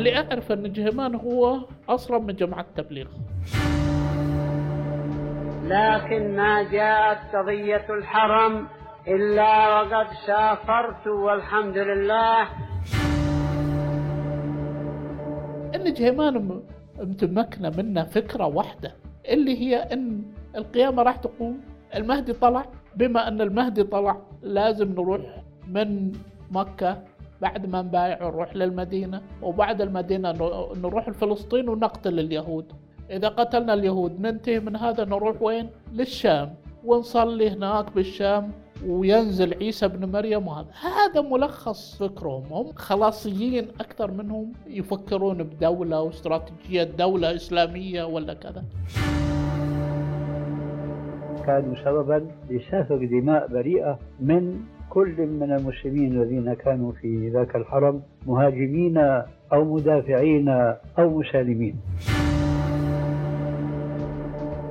اللي أعرف أن جهمان هو أصلا من جماعة التبليغ لكن ما جاءت قضية الحرم إلا وقد سافرت والحمد لله. إن جهيمان م- متمكنة منا فكرة واحدة اللي هي إن القيامة راح تقوم. المهدي طلع بما إن المهدي طلع لازم نروح من مكة بعد ما نبايع نروح للمدينة وبعد المدينة ن- نروح لفلسطين ونقتل اليهود. إذا قتلنا اليهود ننتهي من هذا نروح وين؟ للشام. ونصلي هناك بالشام وينزل عيسى ابن مريم وهذا. هذا ملخص فكرهم. هم خلاصيين أكثر منهم يفكرون بدولة واستراتيجية دولة إسلامية ولا كذا. كانوا سببا لسفك دماء بريئة من كل من المسلمين الذين كانوا في ذاك الحرم مهاجمين أو مدافعين أو مسالمين.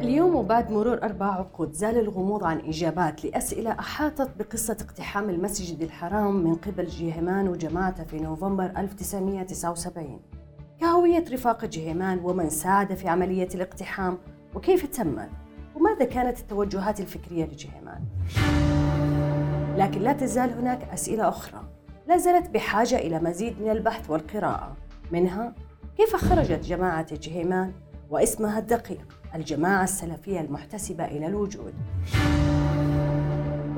اليوم وبعد مرور أربع عقود زال الغموض عن إجابات لأسئلة أحاطت بقصة اقتحام المسجد الحرام من قبل جيهمان وجماعته في نوفمبر 1979 كهوية رفاق جيهمان ومن ساعد في عملية الاقتحام وكيف تمت وماذا كانت التوجهات الفكرية لجيهمان لكن لا تزال هناك أسئلة أخرى. لا زالت بحاجة إلى مزيد من البحث والقراءة. منها كيف خرجت جماعة جهيمان واسمها الدقيق الجماعة السلفية المحتسبة إلى الوجود؟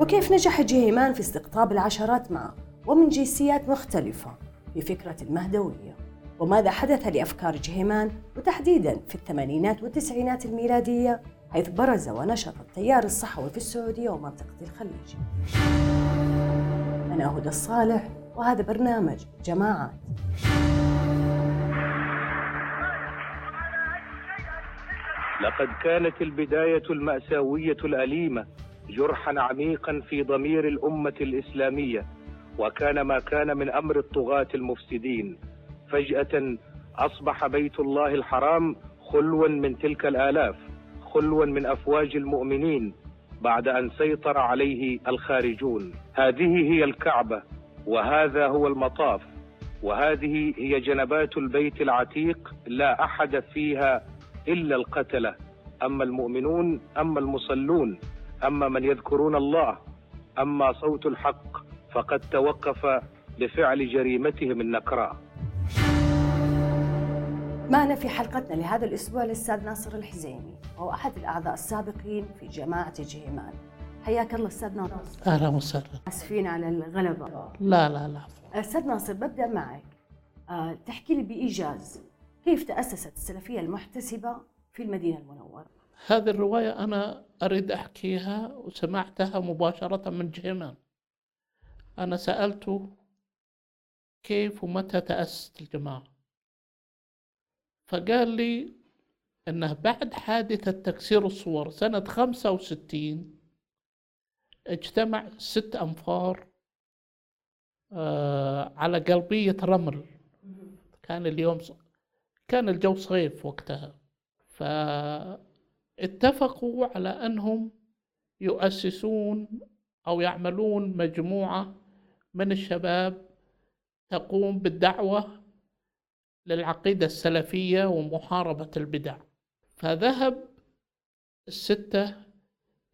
وكيف نجح جهيمان في استقطاب العشرات معه؟ ومن جنسيات مختلفة بفكرة المهدوية. وماذا حدث لأفكار جهيمان وتحديدا في الثمانينات والتسعينات الميلادية؟ حيث برز ونشط التيار الصحوي في السعودية ومنطقة الخليج. أنا هدى الصالح وهذا برنامج جماعات. لقد كانت البداية المأساوية الأليمة جرحا عميقا في ضمير الأمة الإسلامية وكان ما كان من أمر الطغاة المفسدين. فجأة أصبح بيت الله الحرام خلوا من تلك الآلاف. خلوا من أفواج المؤمنين بعد أن سيطر عليه الخارجون. هذه هي الكعبة وهذا هو المطاف وهذه هي جنبات البيت العتيق لا أحد فيها إلا القتلة. أما المؤمنون أما المصلون أما من يذكرون الله أما صوت الحق فقد توقف لفعل جريمتهم النكراء. معنا في حلقتنا لهذا الأسبوع الأستاذ ناصر الحزيمي وهو أحد الأعضاء السابقين في جماعة جهيمان. حياك الله أستاذ ناصر. أهلا وسهلا. آسفين على الغلبة. لا لا لا أستاذ ناصر ببدأ معك. آه، تحكي لي بإيجاز. كيف تأسست السلفية المحتسبة في المدينة المنورة؟ هذه الرواية أنا أريد أحكيها وسمعتها مباشرة من جهيمان. أنا سألته كيف ومتى تأسست الجماعة؟ فقال لي أنه بعد حادثة تكسير الصور سنة خمسة وستين اجتمع ست أنفار آه على قلبية رمل كان اليوم. كان الجو صيف وقتها فاتفقوا على أنهم يؤسسون أو يعملون مجموعة من الشباب تقوم بالدعوة للعقيدة السلفية ومحاربة البدع. فذهب الستة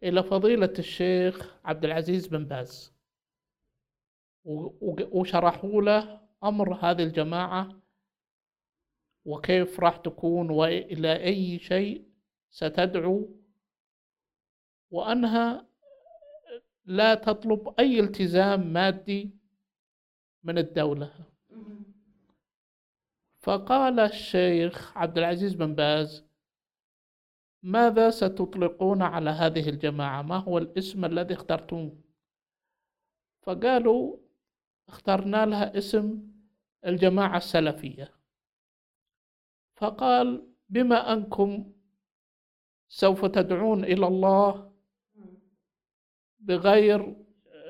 إلى فضيلة الشيخ عبد العزيز بن باز وشرحوا له أمر هذه الجماعة وكيف راح تكون وإلى أي شيء ستدعو وأنها لا تطلب أي التزام مادي من الدولة. فقال الشيخ عبد العزيز بن باز ماذا ستطلقون على هذه الجماعة؟ ما هو الاسم الذي اخترتموه فقالوا اخترنا لها اسم الجماعة السلفية. فقال بما أنكم سوف تدعون إلى الله بغير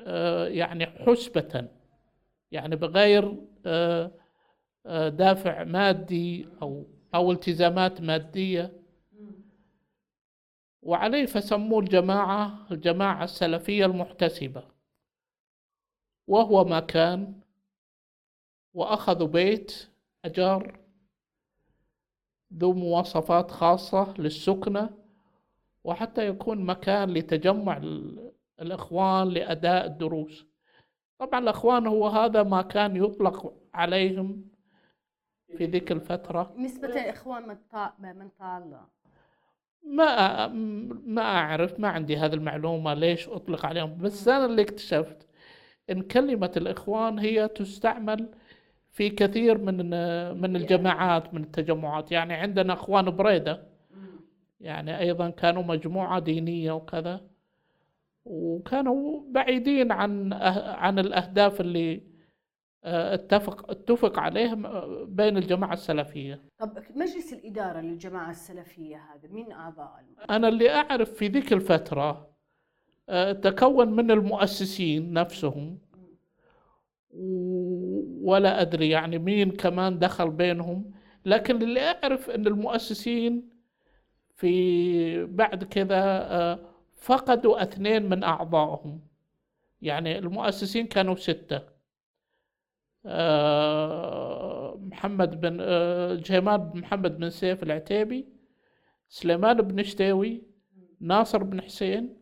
آه، يعني حسبة يعني بغير آه، دافع مادي أو أو التزامات مادية. وعليه فسموه الجماعة الجماعة السلفية المحتسبة. وهو ما كان وأخذوا بيت أجار ذو مواصفات خاصة للسكنة وحتى يكون مكان لتجمع ال- الإخوان لأداء الدروس. طبعا الإخوان هو هذا ما كان يطلق عليهم في ذيك الفترة. نسبة الإخوان من. من طالة. ما ما أعرف ما عندي هذه المعلومة ليش أطلق عليهم. بس أنا اللي اكتشفت إن كلمة الإخوان هي تستعمل في كثير من من الجماعات من التجمعات. يعني عندنا إخوان بريدة. يعني أيضا كانوا مجموعة دينية وكذا. وكانوا بعيدين عن أه- عن الأهداف اللي اتفق اتفق عليهم آه، بين الجماعة السلفية. طب مجلس الإدارة للجماعة السلفية هذا مين أعضاء الم- أنا اللي أعرف في ذيك الفترة آه، تكون من المؤسسين نفسهم. ولا أدري يعني مين كمان دخل بينهم. لكن اللي أعرف أن المؤسسين في بعد كذا آه، فقدوا اثنين من أعضائهم. يعني المؤسسين كانوا ستة. آه، محمد بن آه، بن محمد بن سيف العتيبي سليمان بن شتاوي ناصر بن حسين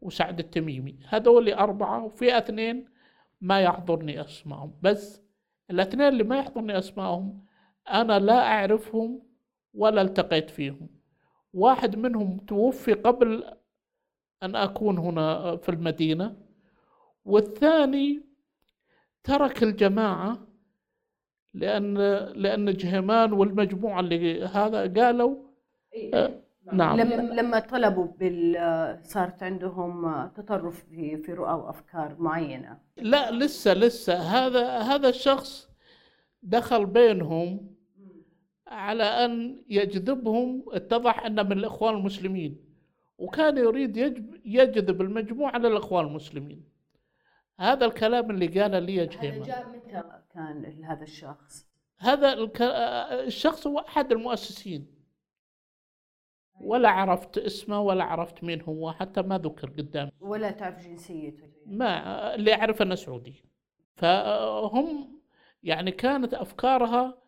وسعد التميمي. هذول أربعة وفي اثنين ما يحضرني أسمائهم بس الاثنين اللي ما يحضرني أسمائهم أنا لا أعرفهم ولا التقيت فيهم. واحد منهم توفي قبل أن أكون هنا في المدينة والثاني ترك الجماعة لأن لأن جهمان والمجموعة اللي هذا قالوا آه، نعم. لما لما طلبوا بال صارت عندهم تطرف في في رؤى وأفكار معينة. لا لسه لسه. هذا هذا الشخص دخل بينهم على أن يجذبهم. اتضح أنه من الإخوان المسلمين وكان يريد يجذب المجموعة للإخوان المسلمين. هذا الكلام اللي قاله لي هذا جهيمان جاء متى كان هذا الشخص؟ هذا الك... الشخص هو أحد المؤسسين. ولا عرفت اسمه ولا عرفت مين هو حتى ما ذكر قدامي. ولا تعرف جنسيته؟ ما اللي أعرف أنه سعودي. فهم يعني كانت أفكارها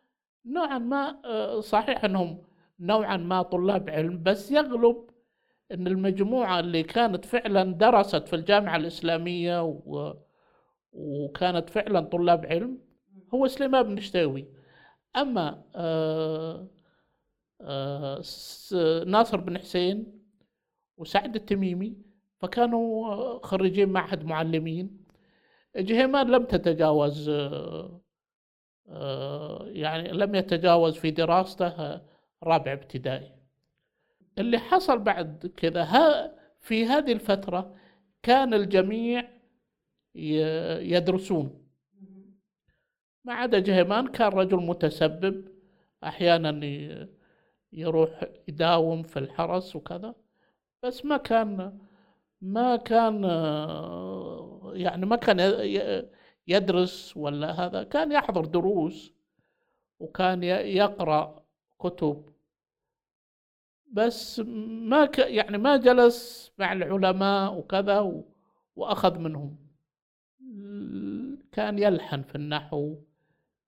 نوعا ما آه، صحيح أنهم نوعا ما طلاب علم بس يغلب أن المجموعة اللي كانت فعلا درست في الجامعة الإسلامية و... وكانت فعلا طلاب علم هو سليمان بن شتاوي أما آه، آه، ناصر بن حسين وسعد التميمي فكانوا خريجين معهد معلمين. جهيمان لم تتجاوز آه، يعني لم يتجاوز في دراسته رابع ابتدائي. اللي حصل بعد كذا ها في هذه الفترة كان الجميع يدرسون. ما عدا جهيمان كان رجل متسبب أحيانا يروح يداوم في الحرس وكذا بس ما كان ما كان يعني ما كان يدرس ولا هذا كان يحضر دروس وكان يقرأ كتب. بس ما ك يعني ما جلس مع العلماء وكذا و- وأخذ منهم. كان يلحن في النحو.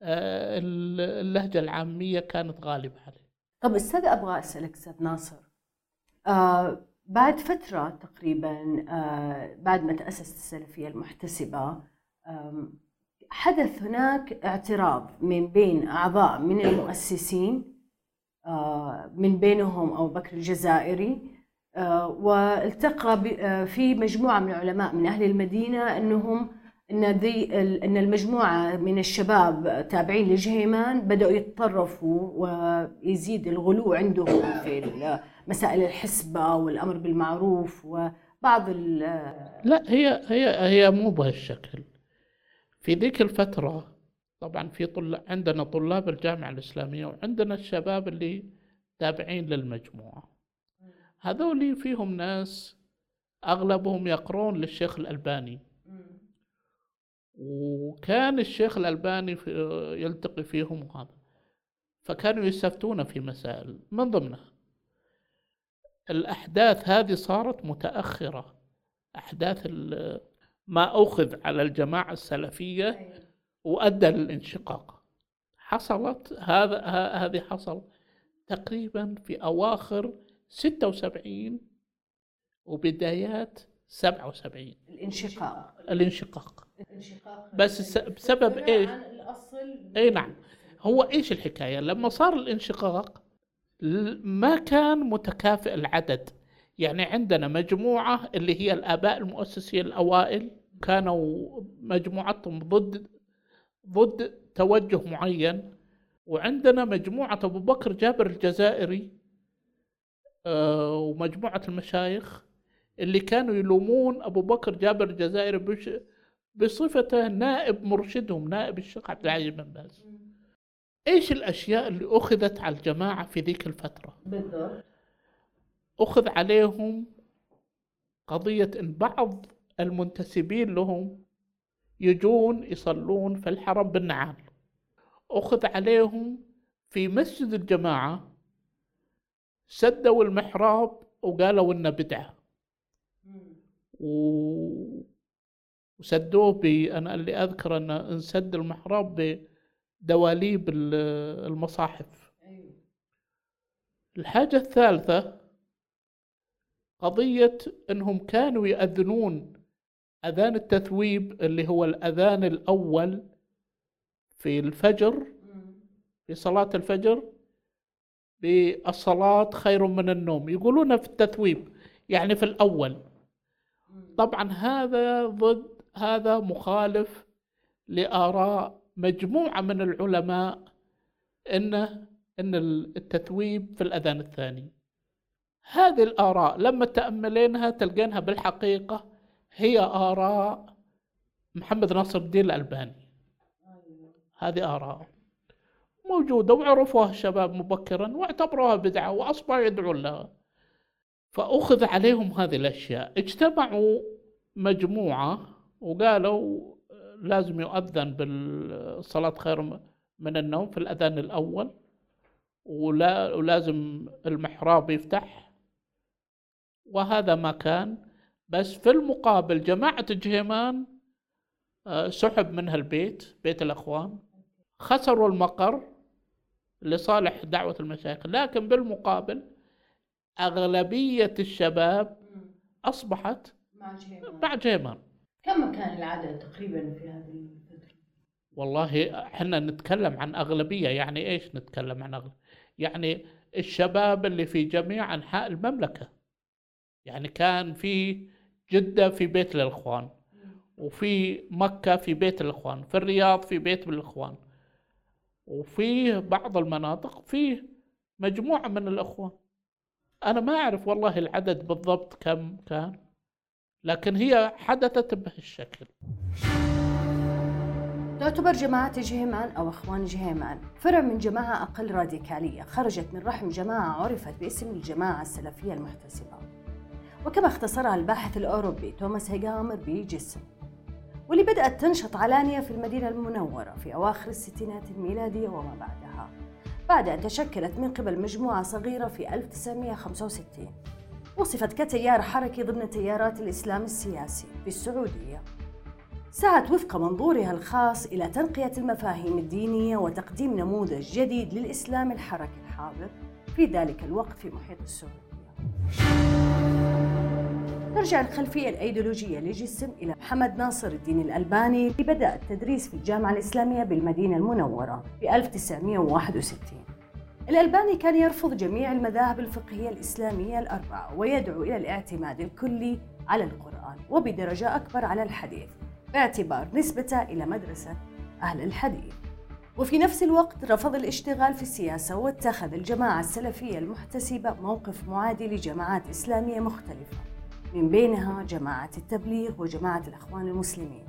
آه، اللهجة العامية كانت غالبة عليه. طب أستاذ أبغى أسألك أستاذ ناصر. آه بعد فترة تقريبا آه بعد ما تأسست السلفية المحتسبة آم، حدث هناك اعتراض من بين أعضاء من المؤسسين آه من بينهم ابو بكر الجزائري. آه والتقى آه، في مجموعة من العلماء من أهل المدينة أنهم إن ذي ال- إن المجموعة من الشباب تابعين لجهيمان بدأوا يتطرفوا ويزيد الغلو عندهم في مسائل الحسبة والأمر بالمعروف وبعض لا هي هي هي مو بهالشكل. في ذيك الفترة طبعا في طلاب عندنا طلاب الجامعة الإسلامية وعندنا الشباب اللي تابعين للمجموعة. هذول فيهم ناس أغلبهم يقرون للشيخ الألباني. وكان الشيخ الألباني في يلتقي فيهم وهذا. فكانوا يستفتون في مسائل من ضمنها. الأحداث هذه صارت متأخرة. أحداث ال- ما أخذ على الجماعة السلفية وأدى للانشقاق. حصلت هذا هذه حصل تقريبا في أواخر 76 وبدايات 77 الانشقاق. الانشقاق. الانشقاق. بس بسبب إيش؟ عن الأصل. إي نعم. هو إيش الحكاية؟ لما صار الانشقاق ما كان متكافئ العدد. يعني عندنا مجموعة اللي هي الآباء المؤسسين الأوائل كانوا مجموعتهم ضد ضد توجه معين. وعندنا مجموعة أبو بكر جابر الجزائري آه، ومجموعة المشايخ اللي كانوا يلومون أبو بكر جابر الجزائري بش- بصفته نائب مرشدهم نائب الشيخ عبد العزيز بن باز. إيش الأشياء اللي أخذت على الجماعة في ذيك الفترة؟ بالضبط. أخذ عليهم قضية إن بعض المنتسبين لهم يجون يصلون في الحرم بالنعال. أخذ عليهم في مسجد الجماعة سدوا المحراب وقالوا إنه بدعة. و... وسدوه ب أنا اللي أذكر إن انسد المحراب بدواليب ال- المصاحف. أيوه. الحاجة الثالثة قضية إنهم كانوا يأذنون أذان التثويب اللي هو الأذان الأول في الفجر في صلاة الفجر بالصلاة خير من النوم. يقولون في التثويب يعني في الأول. طبعا هذا ضد هذا مخالف لآراء مجموعة من العلماء أنه أن التثويب في الأذان الثاني. هذه الآراء لما تأملينها تلقينها بالحقيقة هي آراء محمد ناصر الدين الألباني. هذه آراء موجودة وعرفوها الشباب مبكرا واعتبروها بدعة وأصبحوا يدعون لها. فأخذ عليهم هذه الأشياء. اجتمعوا مجموعة وقالوا لازم يؤذن بالصلاة خير من النوم في الأذان الأول ولا ولازم المحراب يفتح. وهذا ما كان. بس في المقابل جماعة جهيمان آه، سحب منها البيت بيت الأخوان خسروا المقر لصالح دعوة المشايخ. لكن بالمقابل أغلبية الشباب أصبحت مع جهيمان مع جيمان كم كان العدد تقريبا في هذه الفترة؟ والله إحنا نتكلم عن أغلبية. يعني إيش نتكلم عن أغلبية يعني الشباب اللي في جميع أنحاء المملكة. يعني كان في جدة في بيت الإخوان وفي مكة في بيت الإخوان في الرياض في بيت الإخوان وفي بعض المناطق في مجموعة من الإخوان. أنا ما أعرف والله العدد بالضبط كم كان لكن هي حدثت بهالشكل. تعتبر جماعة جهيمان أو إخوان جهيمان فرع من جماعة أقل راديكالية خرجت من رحم جماعة عرفت باسم الجماعة السلفية المحتسبة. وكما اختصرها الباحث الأوروبي توماس هيغامر بجسم. واللي بدأت تنشط علانية في المدينة المنورة في أواخر الستينات الميلادية وما بعدها بعد أن تشكلت من قبل مجموعة صغيرة في 1965 وصفت كتيار حركي ضمن تيارات الإسلام السياسي في السعودية. سعت وفق منظورها الخاص إلى تنقية المفاهيم الدينية وتقديم نموذج جديد للإسلام الحركي الحاضر في ذلك الوقت في محيط السعودية. ترجع الخلفية الأيديولوجية لجسم إلى محمد ناصر الدين الألباني اللي بدأ التدريس في الجامعة الإسلامية بالمدينة المنورة في 1961 الألباني كان يرفض جميع المذاهب الفقهية الإسلامية الأربعة ويدعو إلى الاعتماد الكلي على القرآن وبدرجة أكبر على الحديث باعتبار نسبته إلى مدرسة أهل الحديث. وفي نفس الوقت رفض الاشتغال في السياسة واتخذ الجماعة السلفية المحتسبة موقف معادي لجماعات إسلامية مختلفة. من بينها جماعة التبليغ وجماعة الأخوان المسلمين.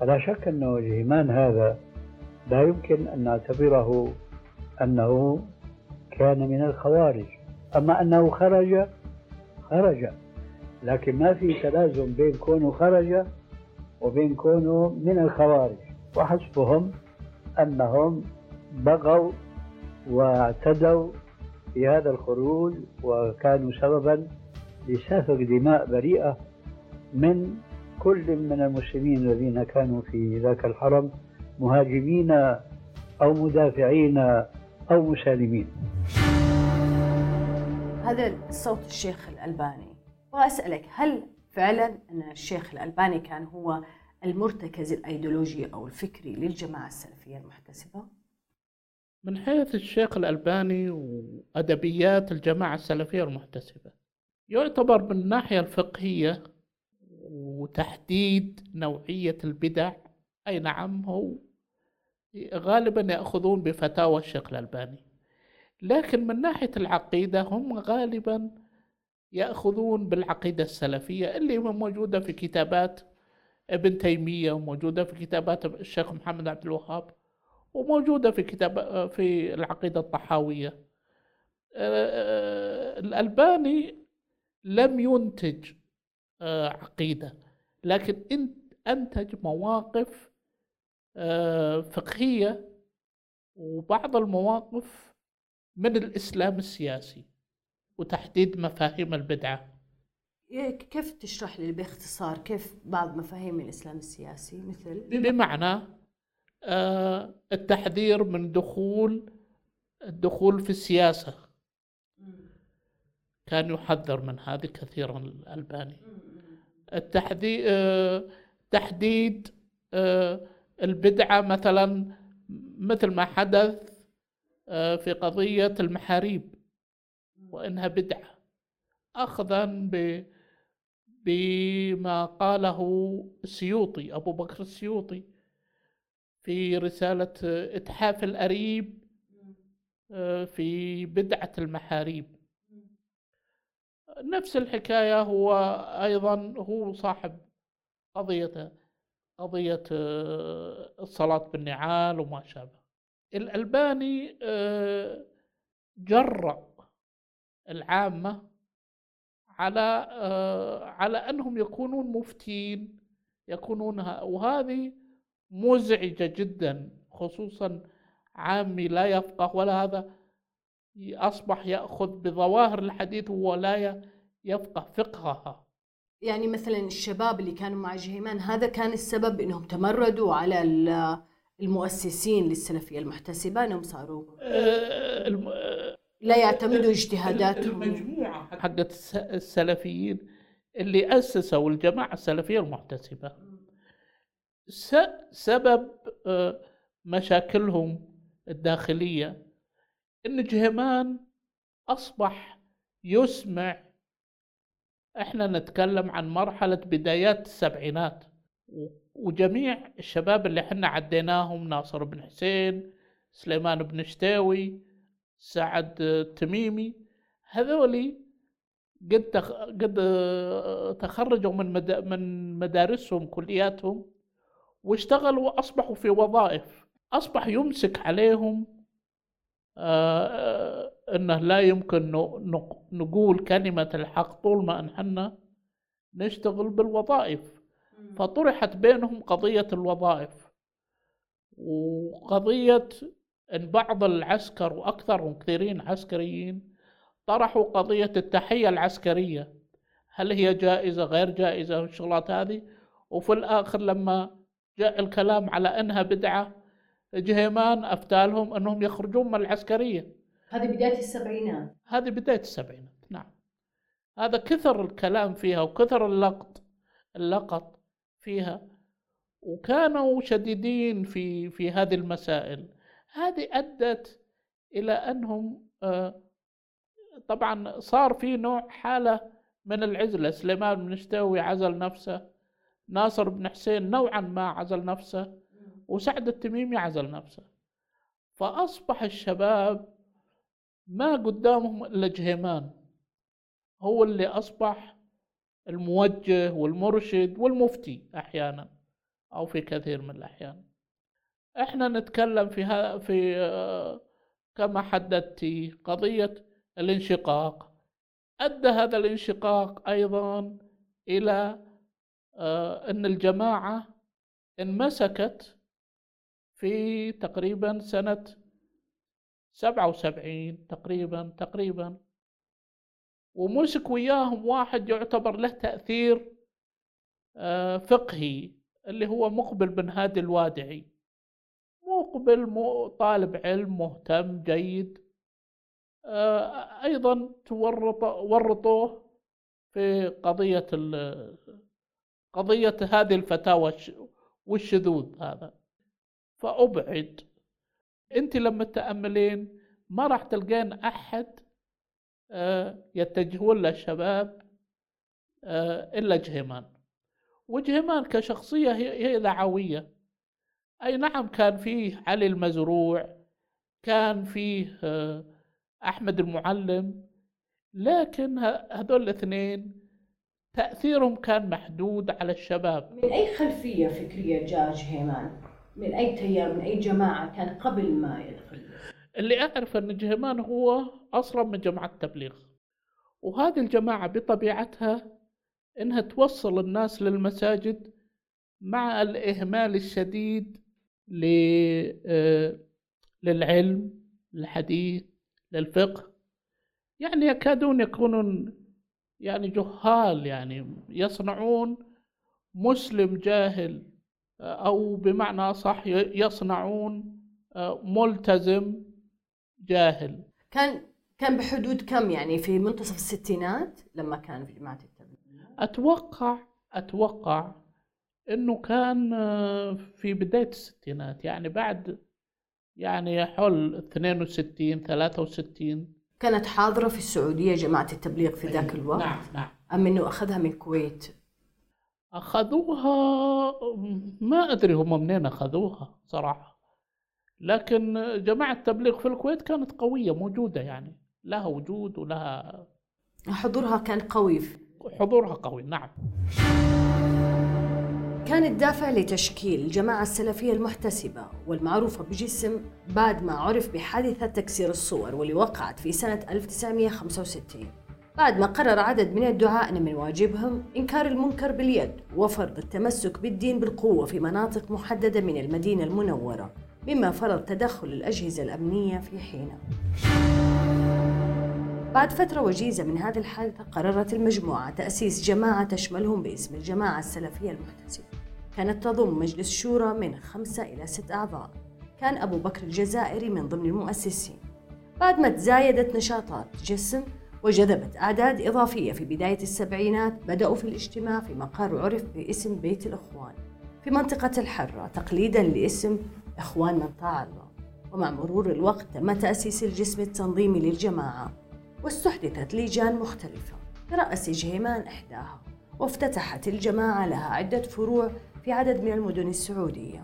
فلا شك أنه جهيمان هذا لا يمكن أن نعتبره أنه كان من الخوارج. أما أنه خرج خرج. لكن ما في تلازم بين كونه خرج وبين كونه من الخوارج. وحسبهم أنهم بغوا واعتدوا في هذا الخروج وكانوا سببا لسفك دماء بريئة من كل من المسلمين الذين كانوا في ذاك الحرم مهاجمين أو مدافعين أو مسالمين. هذا صوت الشيخ الألباني. وأسألك هل فعلا أن الشيخ الألباني كان هو المرتكز الأيديولوجي أو الفكري للجماعة السلفية المحتسبة؟ من حيث الشيخ الألباني وأدبيات الجماعة السلفية المحتسبة. يعتبر من الناحية الفقهية وتحديد نوعية البدع. أي نعم هو غالبا يأخذون بفتاوى الشيخ الألباني. لكن من ناحية العقيدة هم غالبا يأخذون بالعقيدة السلفية اللي موجودة في كتابات ابن تيمية وموجودة في كتابات الشيخ محمد عبد الوهاب وموجودة في كتاب في العقيدة الطحاوية. آه، الألباني لم ينتج آه، عقيدة. لكن أنتج مواقف آه، فقهية وبعض المواقف من الإسلام السياسي وتحديد مفاهيم البدعة. إيه، كيف تشرح لي باختصار كيف بعض مفاهيم الإسلام السياسي؟ مثل؟ بمعنى آه، التحذير من دخول الدخول في السياسة. كان يحذر من هذه كثيرا الألباني. التحذير آه، تحديد آه، البدعة مثلا مثل ما حدث في قضية المحاريب وإنها بدعة. أخذا ب بما قاله السيوطي أبو بكر السيوطي في رسالة إتحاف الأريب آه، في بدعة المحاريب. نفس الحكاية هو أيضا هو صاحب قضية قضية آه، الصلاة بالنعال وما شابه. الألباني آه، جرأ العامة على آه، على أنهم يكونون مفتين يكونون وهذه مزعجة جدا خصوصا عامي لا يفقه ولا هذا أصبح يأخذ بظواهر الحديث ولا يفقه فقهها. يعني مثلا الشباب اللي كانوا مع جهيمان هذا كان السبب إنهم تمردوا على المؤسسين للسلفية المحتسبة إنهم صاروا آه، لا يعتمدوا اجتهاداتهم. المجموعة حقت السلفيين اللي أسسوا الجماعة السلفية المحتسبة. سبب آه، مشاكلهم الداخلية إن جهمان أصبح يسمع إحنا نتكلم عن مرحلة بدايات السبعينات وجميع الشباب اللي إحنا عديناهم ناصر بن حسين سليمان بن شتاوي سعد التميمي هذولي قد. قد تخرجوا من. من مدارسهم كلياتهم واشتغلوا وأصبحوا في وظائف أصبح يمسك عليهم إنه لا يمكن نقول كلمة الحق طول ما انحنا نشتغل بالوظائف. فطرحت بينهم قضية الوظائف. وقضية أن بعض العسكر وأكثرهم كثيرين عسكريين طرحوا قضية التحية العسكرية. هل هي جائزة غير جائزة والشغلات هذه؟ وفي الآخر لما جاء الكلام على أنها بدعة جهيمان أفتالهم أنهم يخرجون من العسكرية. هذه بداية السبعينات. هذه بداية السبعينات نعم. هذا كثر الكلام فيها وكثر اللقط اللقط فيها وكانوا شديدين في في هذه المسائل. هذه أدت إلى أنهم آه، طبعا صار في نوع حالة من العزلة. سليمان بن شتاوي عزل نفسه ناصر بن حسين نوعا ما عزل نفسه وسعد التميمي عزل نفسه. فأصبح الشباب ما قدامهم إلا جهيمان. هو اللي أصبح الموجه والمرشد والمفتي أحيانا أو في كثير من الأحيان. إحنا نتكلم في ها في آه، كما حددت قضية الانشقاق. أدى هذا الانشقاق أيضا إلى آه، أن الجماعة انمسكت في تقريبا سنة سبعة وسبعين تقريبا تقريبا. ومسك وياهم واحد يعتبر له تأثير آه، فقهي اللي هو مقبل بن هادي الوادعي. مقبل طالب علم مهتم جيد. آه، أيضا تورط ورطوه في قضية قضية هذه الفتاوى الش- والشذوذ هذا. فأبعد. أنت لما تأملين ما راح تلقين أحد آه، يتجهون له الشباب آه، إلا جهيمان. وجهيمان كشخصية هي دعوية. أي نعم كان فيه علي المزروع كان فيه آه، أحمد المعلم لكن هذول الاثنين تأثيرهم كان محدود على الشباب. من أي خلفية فكرية جاء جهيمان؟ من أي تيار من أي جماعة كان قبل ما يدخل؟ اللي أعرف أن جهيمان هو أصلا من جماعة التبليغ وهذه الجماعة بطبيعتها إنها توصل الناس للمساجد مع الإهمال الشديد آه، للعلم للحديث للفقه يعني يكادون يكونون يعني جهال يعني يصنعون مسلم جاهل أو بمعنى أصح ي- يصنعون آه، ملتزم جاهل كان كان بحدود كم يعني في منتصف الستينات لما كان في جماعة التبليغ؟ أتوقع أتوقع إنه كان آه، في بداية الستينات يعني بعد يعني حول 62 63 كانت حاضرة في السعودية جماعة التبليغ في ذاك الوقت؟ نعم نعم أم إنه أخذها من الكويت؟ أخذوها ما أدري هم منين أخذوها صراحة. لكن جماعة التبليغ في الكويت كانت قوية موجودة يعني لها وجود ولها حضورها كان قوي. حضورها قوي نعم. كان الدافع لتشكيل الجماعة السلفية المحتسبة والمعروفة بجسم بعد ما عرف بحادثة تكسير الصور واللي وقعت في سنة 1965 بعد ما قرر عدد من الدعاة أن من واجبهم إنكار المنكر باليد وفرض التمسك بالدين بالقوة في مناطق محددة من المدينة المنورة مما فرض تدخل الأجهزة الأمنية في حينه. بعد فترة وجيزة من هذه الحادثة قررت المجموعة تأسيس جماعة تشملهم باسم الجماعة السلفية المحتسبة. كانت تضم مجلس شورى من خمسة إلى ست أعضاء. كان أبو بكر الجزائري من ضمن المؤسسين. بعد ما تزايدت نشاطات جسم وجذبت أعداد إضافية في بداية السبعينات بدأوا في الاجتماع في مقر عرف باسم بيت الإخوان. في منطقة الحرة تقليدا لاسم إخوان من طاع الله. ومع مرور الوقت تم تأسيس الجسم التنظيمي للجماعة واستحدثت لجان مختلفة. برأس جهيمان إحداها. وافتتحت الجماعة لها عدة فروع في عدد من المدن السعودية.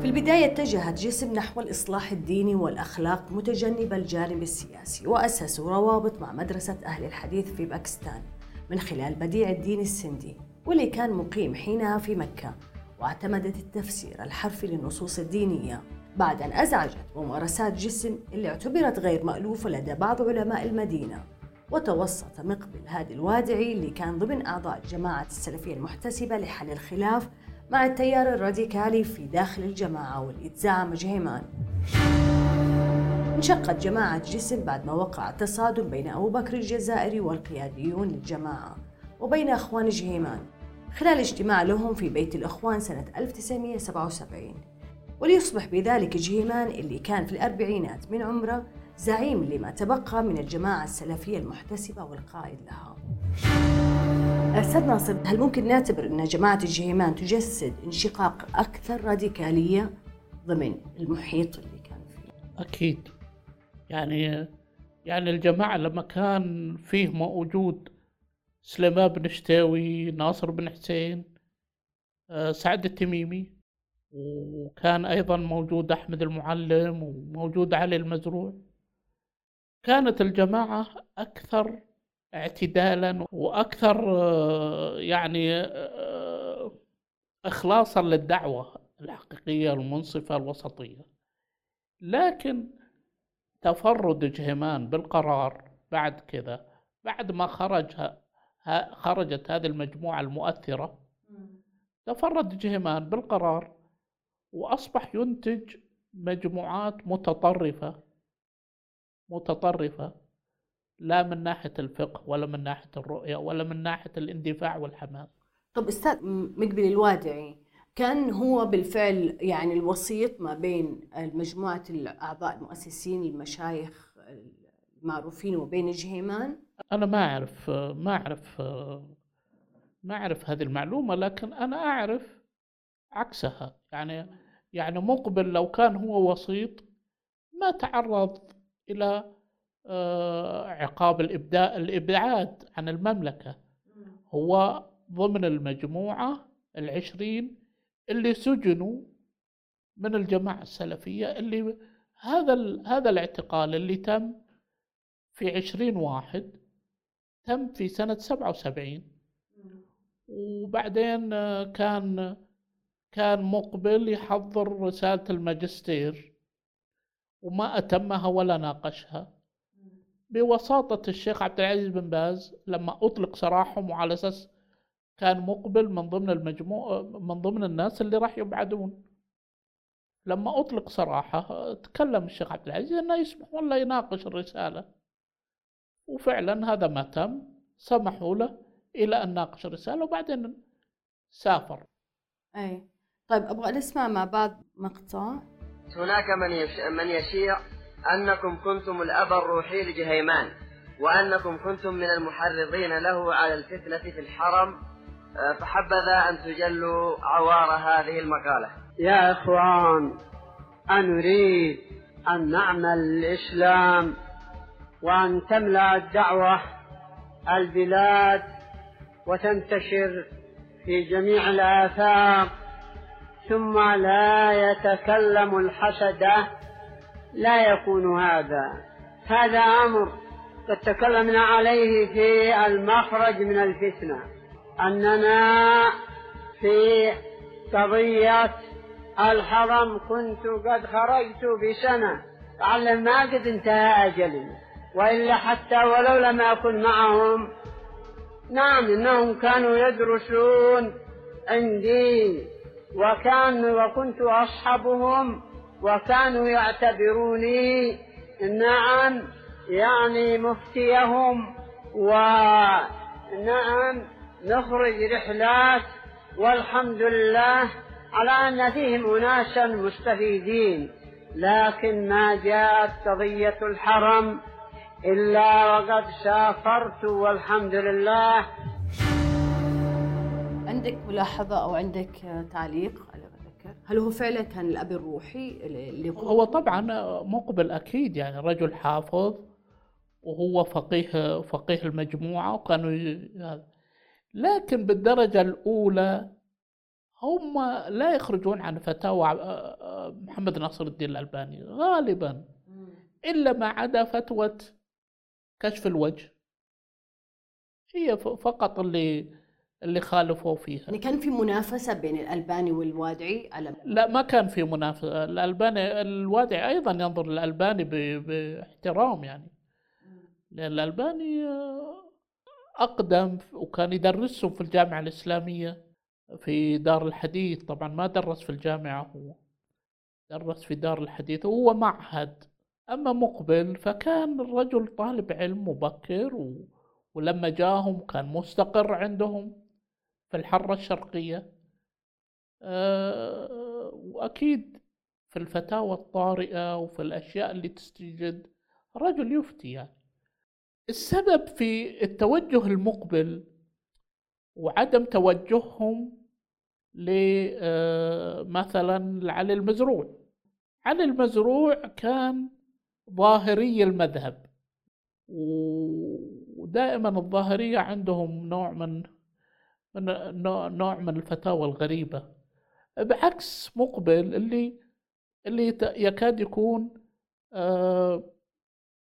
في البداية اتجهت جسم نحو الإصلاح الديني والأخلاق متجنبة الجانب السياسي وأسسوا روابط مع مدرسة أهل الحديث في باكستان من خلال بديع الدين السندي واللي كان مقيم حينها في مكة واعتمدت التفسير الحرفي للنصوص الدينية. بعد أن أزعجت ممارسات جسم اللي اعتبرت غير مألوفة لدى بعض علماء المدينة وتوسط مقبل هادي الوادعي اللي كان ضمن أعضاء جماعة السلفية المحتسبة لحل الخلاف مع التيار الراديكالي في داخل الجماعة واللي تزعم جهيمان. انشقت جماعة جسم بعد ما وقع تصادم بين أبو بكر الجزائري والقياديون للجماعة وبين أخوان جهيمان. خلال اجتماع لهم في بيت الإخوان سنة 1977 وليصبح بذلك جهيمان اللي كان في الأربعينات من عمره زعيم لما تبقى من الجماعة السلفية المحتسبة والقائد لها. أستاذ ناصر هل ممكن نعتبر أن جماعة الجهيمان تجسد انشقاق أكثر راديكالية ضمن المحيط اللي كان فيه؟ أكيد. يعني يعني الجماعة لما كان فيه موجود سليمان بن شتاوي ناصر بن حسين آه، سعد التميمي وكان أيضا موجود أحمد المعلم وموجود علي المزروع. كانت الجماعة أكثر اعتدالا وأكثر آه، يعني آه، إخلاصا للدعوة الحقيقية المنصفة الوسطية. لكن تفرد جهيمان بالقرار بعد كذا بعد ما خرج خرجت هذه المجموعة المؤثرة تفرد جهيمان بالقرار وأصبح ينتج مجموعات متطرفة متطرفة لا من ناحية الفقه ولا من ناحية الرؤية ولا من ناحية الاندفاع والحماس. طب أستاذ مقبل الوادعي كان هو بالفعل يعني الوسيط ما بين مجموعة الأعضاء المؤسسين المشايخ المعروفين وبين الجهيمان أنا ما أعرف ما أعرف ما أعرف هذه المعلومة لكن أنا أعرف عكسها. يعني يعني مقبل لو كان هو وسيط ما تعرض إلى آه، عقاب الإبداء الإبعاد عن المملكة. هو ضمن المجموعة العشرين اللي سجنوا من الجماعة السلفية اللي هذا هذا الاعتقال اللي تم في عشرين واحد تم في سنة سبعة وسبعين. وبعدين آه، كان كان مقبل يحضر رسالة الماجستير. وما أتمها ولا ناقشها. بوساطة الشيخ عبد العزيز بن باز لما أطلق سراحهم وعلى أساس كان مقبل من ضمن المجموع من ضمن الناس اللي راح يبعدون. لما أطلق سراحة تكلم الشيخ عبد العزيز أنه يسمح والله يناقش الرسالة. وفعلا هذا ما تم سمحوا له إلى أن ناقش الرسالة وبعدين سافر. أي. طيب أبغى نسمع مع بعض مقطع. هناك من. من يشيع أنكم كنتم الأب الروحي لجهيمان وأنكم كنتم من المحرضين له على الفتنة في الحرم آه، فحبذا أن تجلوا عوار هذه المقالة يا إخوان أنريد أن نعمل الإسلام وأن تملأ الدعوة البلاد وتنتشر في جميع الآفاق ثم لا يتكلم الحسد لا يكون هذا. هذا أمر قد تكلمنا عليه في المخرج من الفتنة أننا في قضية الحرم كنت قد خرجت بسنة لعل ما قد انتهى أجلي وإلا حتى ولو لم أكن معهم نعم إنهم كانوا يدرسون عندي وكان وكنت أصحبهم وكانوا يعتبروني نعم يعني مفتيهم ونعم نخرج رحلات والحمد لله على أن فيهم أناسا مستفيدين. لكن ما جاءت قضية الحرم إلا وقد سافرت والحمد لله عندك ملاحظة أو عندك تعليق؟ على ذكر هل هو فعلا كان الأب الروحي اللي هو طبعا مقبل أكيد يعني رجل حافظ وهو فقيه فقيه المجموعة وكانوا لكن بالدرجة الأولى هم لا يخرجون عن فتاوى محمد ناصر الدين الألباني غالبا. إلا ما عدا فتوى كشف الوجه. هي فقط اللي اللي خالفوا فيها. يعني كان في منافسة بين الألباني والوادعي على لا ما كان في منافسة. الألباني الوادعي أيضا ينظر للألباني باحترام يعني. لأن الألباني أقدم وكان يدرسهم في الجامعة الإسلامية في دار الحديث. طبعا ما درس في الجامعة هو درس في دار الحديث وهو معهد. أما مقبل فكان الرجل طالب علم مبكر و... ولما جاهم كان مستقر عندهم. في الحرة الشرقية. أه وأكيد في الفتاوى الطارئة وفي الأشياء اللي تستجد رجل يفتي يعني. السبب في التوجه المقبل وعدم توجههم آه، علي المزروع. علي المزروع كان ظاهري المذهب ودائما الظاهرية عندهم نوع من نوع من الفتاوى الغريبة. بعكس مقبل اللي اللي يكاد يكون آه،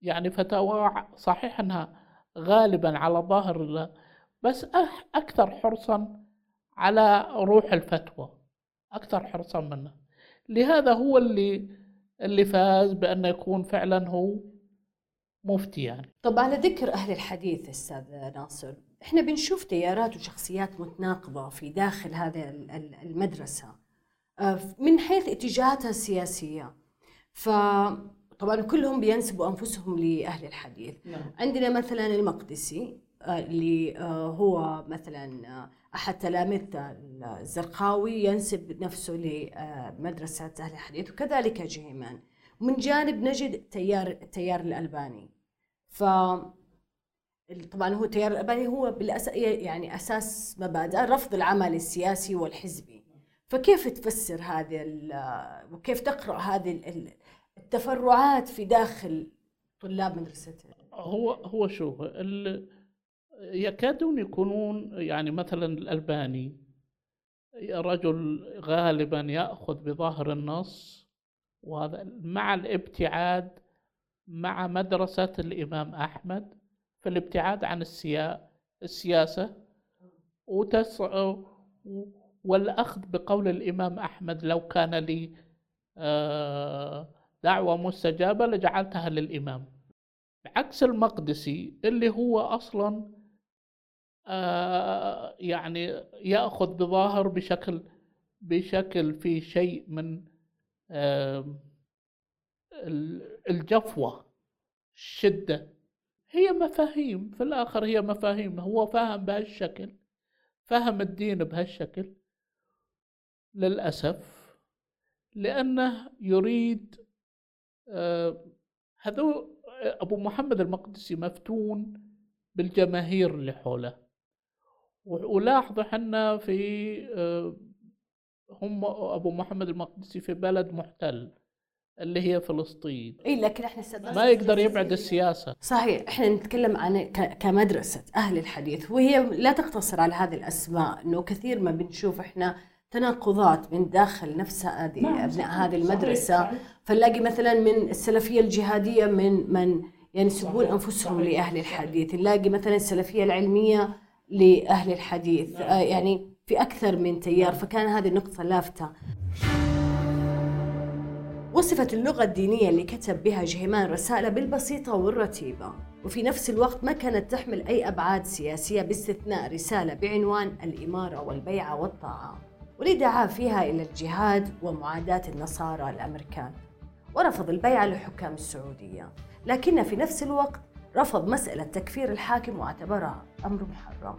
يعني فتاوى صحيح أنها غالبا على ظاهر بس أكثر حرصا على روح الفتوى أكثر حرصا منه. لهذا هو اللي اللي فاز بانه يكون فعلا هو مفتي يعني. طب على ذكر أهل الحديث أستاذ ناصر إحنا بنشوف تيارات وشخصيات متناقضة في داخل هذه المدرسة آه، من حيث اتجاهاتها السياسية. فطبعا كلهم بينسبوا أنفسهم لأهل الحديث. نعم. عندنا مثلا المقدسي آه، اللي آه، هو مثلا أحد تلامذة الزرقاوي ينسب نفسه لمدرسة أهل الحديث وكذلك جهيمان. ومن جانب نجد تيار التيار الألباني. ف طبعا هو التيار الألباني هو بالأس... يعني أساس مبادئ رفض العمل السياسي والحزبي فكيف تفسر هذه وكيف تقرأ هذه ال- التفرعات في داخل طلاب مدرستين هو هو شوف. يكادون يكونون يعني مثلا الألباني رجل غالبا يأخذ بظاهر النص وهذا مع الابتعاد مع مدرسة الإمام أحمد في الابتعاد عن السيا... السياسة وتس... والأخذ بقول الإمام أحمد لو كان لي آه، دعوة مستجابة لجعلتها للإمام. عكس المقدسي اللي هو أصلا آه، يعني يأخذ بظاهر بشكل بشكل في شيء من ال- الجفوة الشدة. هي مفاهيم في الآخر هي مفاهيم هو فاهم بهالشكل فهم الدين بهالشكل. للأسف لأنه يريد آه، هذو أبو محمد المقدسي مفتون بالجماهير اللي حوله. ولاحظوا حنا في آه، هم أبو محمد المقدسي في بلد محتل. اللي هي فلسطين اي لكن إحنا ما يقدر يبعد السياسة صحيح إحنا نتكلم عن ك- كمدرسة أهل الحديث وهي لا تقتصر على هذه الأسماء إنه كثير ما بنشوف إحنا تناقضات من داخل نفس هذه نعم، أبناء صحيح، هذه صحيح، المدرسة صحيح. فنلاقي مثلا من السلفية الجهادية من من ينسبون صحيح، أنفسهم صحيح، لأهل صحيح. الحديث نلاقي مثلا السلفية العلمية لأهل الحديث نعم. آه يعني في أكثر من تيار فكان هذه نقطة لافتة وصفت اللغة الدينية اللي كتب بها جهيمان رسالة بالبسيطة والرتيبة. وفي نفس الوقت ما كانت تحمل أي أبعاد سياسية باستثناء رسالة بعنوان الإمارة والبيعة والطاعة واللي دعا فيها إلى الجهاد ومعاداة النصارى الأمريكان. ورفض البيعة لحكام السعودية. لكن في نفس الوقت رفض مسألة تكفير الحاكم واعتبرها أمر محرم.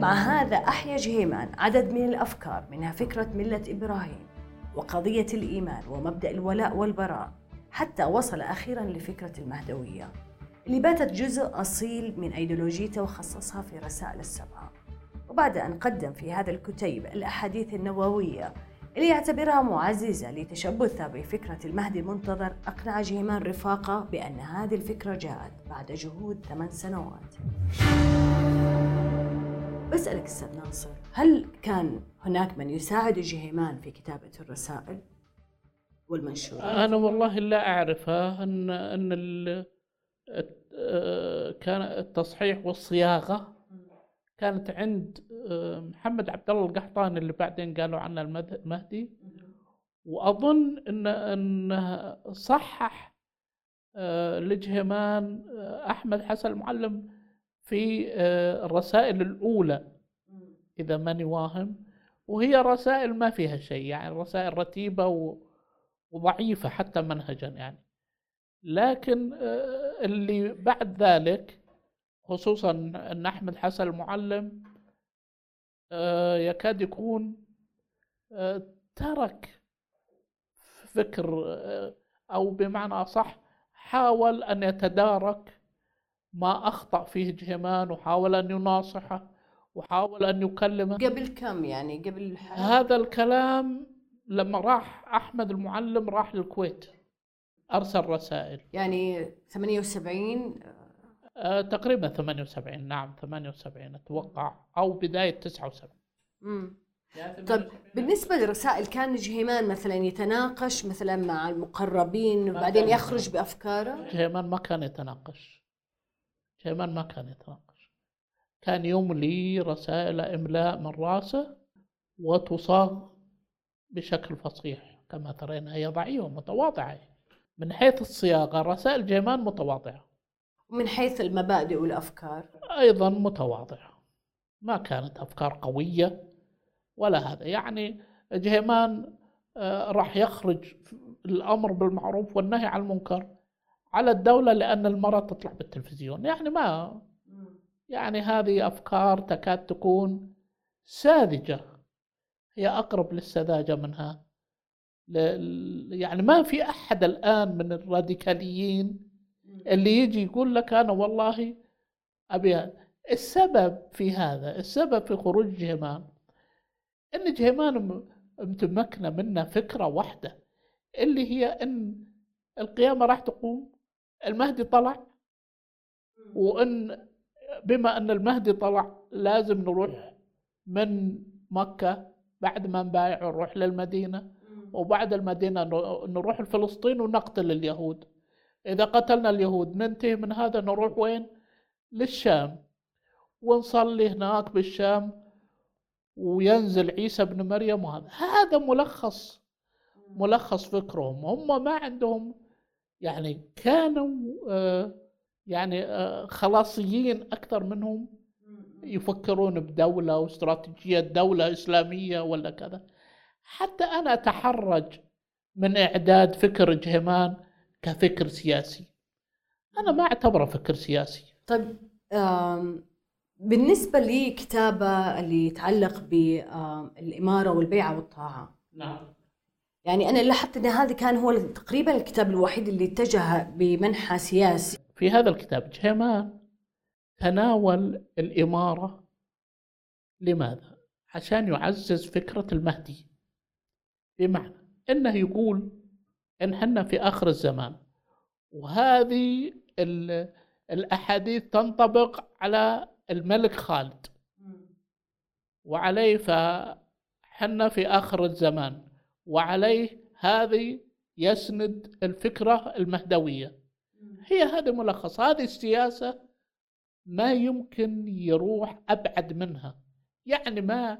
مع هذا أحيا جهيمان عدد من الأفكار منها فكرة ملة إبراهيم. وقضية الإيمان ومبدأ الولاء والبراء حتى وصل أخيرا لفكرة المهدوية اللي باتت جزء أصيل من أيديولوجيته وخصصها في رسائل السبعة. وبعد أن قدم في هذا الكتيب الأحاديث النووية اللي يعتبرها معززة لتشبثها بفكرة المهدي المنتظر أقنع جهيمان رفاقة بأن هذه الفكرة جاءت بعد جهود ثمان سنوات. بسألك أستاذ ناصر هل كان هناك من يساعد جهيمان في كتابة الرسائل والمنشورات؟ أنا والله لا أعرفها. أن أن آه، كان التصحيح والصياغة كانت عند آه، محمد عبد الله القحطاني اللي بعدين قالوا عنه المهدي. وأظن أن أنه صحح آه، لجهمان أحمد حسن المعلم في الرسائل الأولى. إذا ماني واهم وهي رسائل ما فيها شيء يعني رسائل رتيبة وضعيفة حتى منهجا يعني. لكن آه، اللي بعد ذلك خصوصا أن أحمد حسن المعلم آه، يكاد يكون آه، ترك فكر أو بمعنى أصح حاول أن يتدارك ما أخطأ فيه جهمان وحاول أن يناصحه. وحاول أن يكلمه. قبل كم يعني؟ قبل؟ هذا الكلام لما راح أحمد المعلم راح للكويت أرسل رسائل. يعني 78 آه، تقريبا 78 نعم 78 أتوقع أو بداية 79 مم. طيب بالنسبة للرسائل كان جهيمان مثلا يتناقش مثلا مع المقربين وبعدين يخرج بأفكاره؟ جيمان ما كان يتناقش. جيمان ما كان يتناقش. كان يملي رسائل إملاء من رأسه وتصاغ بشكل فصيح كما ترين هي ضعيفة متواضعة من حيث الصياغة رسائل جيمان متواضعة. ومن حيث المبادئ والأفكار. أيضا متواضعة. ما كانت أفكار قوية ولا هذا. يعني جهيمان آه، راح يخرج الأمر بالمعروف والنهي عن المنكر على الدولة لأن المرأة تطلع بالتلفزيون. يعني ما يعني هذه أفكار تكاد تكون ساذجة. هي أقرب للسذاجة منها. يعني ما في أحد الآن من الراديكاليين اللي يجي يقول لك أنا والله أبي السبب في هذا السبب في خروج جهمان. إن جهيمان متمكنة منا فكرة واحدة اللي هي إن القيامة راح تقوم المهدي طلع وإن بما أن المهدي طلع لازم نروح من مكة بعد ما نبايع ونروح للمدينة. وبعد المدينة نروح لفلسطين ونقتل اليهود. إذا قتلنا اليهود ننتهي من هذا نروح وين؟ للشام. ونصلي هناك بالشام وينزل عيسى ابن مريم وهذا هذا ملخص. ملخص فكرهم. هم ما عندهم يعني كانوا آه، يعني آه، خلاصيين أكثر منهم يفكرون بدولة واستراتيجية دولة إسلامية ولا كذا. حتى أنا أتحرج من إعداد فكر جهمان كفكر سياسي. أنا ما أعتبره فكر سياسي. طيب بالنسبة لكتابة اللي يتعلق بالإمارة والبيعة والطاعة. نعم. يعني أنا لاحظت أن هذا كان هو تقريبا الكتاب الوحيد اللي اتجه بمنحى سياسي في هذا الكتاب. جهمان تناول الإمارة لماذا؟ عشان يعزز فكرة المهدي. بمعنى أنه يقول إن حنا في آخر الزمان وهذه الأحاديث تنطبق على الملك خالد. وعليه فحنا في آخر الزمان وعليه هذه يسند الفكرة المهدوية. هي هذه ملخص هذه السياسة ما يمكن يروح أبعد منها. يعني ما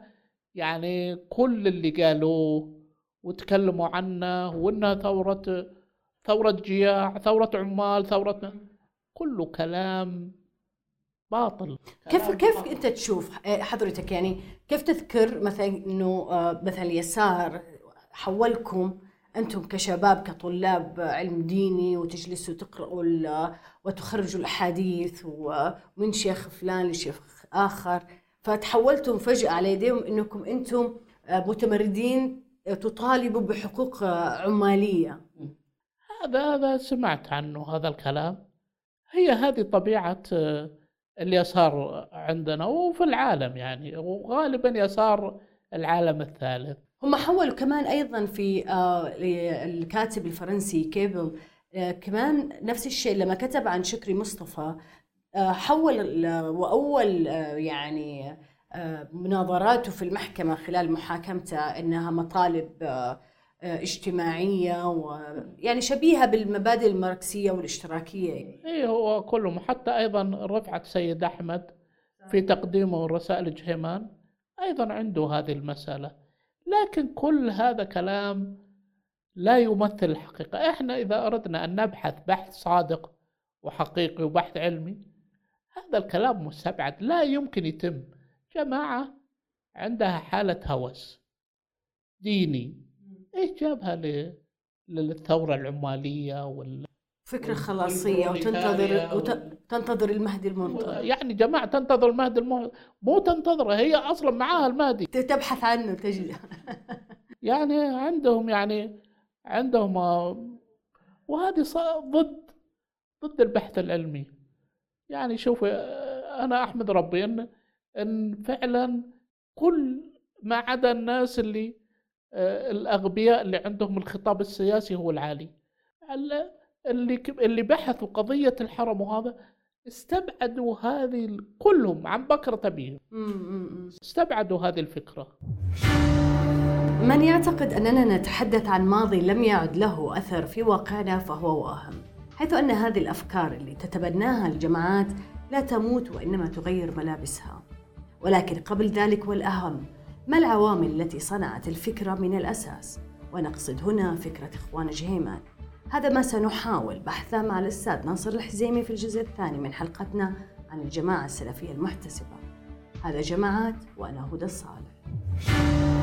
يعني كل اللي قالوه وتكلموا عنه وإنها ثورة ثورة جياع ثورة عمال ثورة كله كلام باطل. كيف كيف أنت تشوف آه، حضرتك يعني كيف تذكر مثلا إنه آه، مثلا اليسار حولكم أنتم كشباب كطلاب علم ديني وتجلسوا تقرأوا وتخرجوا الأحاديث ومن شيخ فلان لشيخ آخر. فتحولتم فجأة على يديهم إنكم أنتم آه، متمردين تطالبوا بحقوق عمالية. هذا هذا سمعت عنه هذا الكلام. هي هذه طبيعة اليسار عندنا وفي العالم يعني وغالبا يسار العالم الثالث. هم حولوا كمان أيضا في آه، الكاتب الفرنسي كيبل آه، كمان نفس الشيء لما كتب عن شكري مصطفى آه، حول وأول يعني مناظراته في المحكمة خلال محاكمته إنها مطالب اجتماعية ويعني شبيهة بالمبادئ الماركسية والاشتراكية. يعني. اي هو كلهم. حتى أيضا رفعت سيد أحمد في تقديمه رسائل جهيمان أيضا عنده هذه المسألة. لكن كل هذا كلام لا يمثل الحقيقة. إحنا إذا أردنا أن نبحث بحث صادق وحقيقي وبحث علمي هذا الكلام مستبعد. لا يمكن يتم. جماعة عندها حالة هوس ديني. إيش جابها للثورة العمالية وال فكرة خلاصية وتنتظر وتنتظر المهدي المنتظر يعني جماعة تنتظر المهدي المنتظر مو تنتظره هي أصلا معاها المهدي. تبحث عنه تجد يعني عندهم يعني عندهم وهذه ضد ضد البحث العلمي. يعني شوف أنا أحمد ربي ان إن فعلا كل ما عدا الناس اللي آه، الأغبياء اللي عندهم الخطاب السياسي هو العالي. اللي اللي بحثوا قضية الحرم وهذا استبعدوا هذه كلهم عن بكرة أبيهم استبعدوا هذه الفكرة. من يعتقد أننا نتحدث عن ماضي لم يعد له أثر في واقعنا فهو واهم حيث أن هذه الأفكار اللي تتبناها الجماعات لا تموت وإنما تغير ملابسها. ولكن قبل ذلك والأهم ما العوامل التي صنعت الفكرة من الأساس؟ ونقصد هنا فكرة إخوان جهيمان. هذا ما سنحاول بحثه مع الأستاذ ناصر الحزيمي في الجزء الثاني من حلقتنا عن الجماعة السلفية المحتسبة. هذا جماعات وأنا هدى الصالح.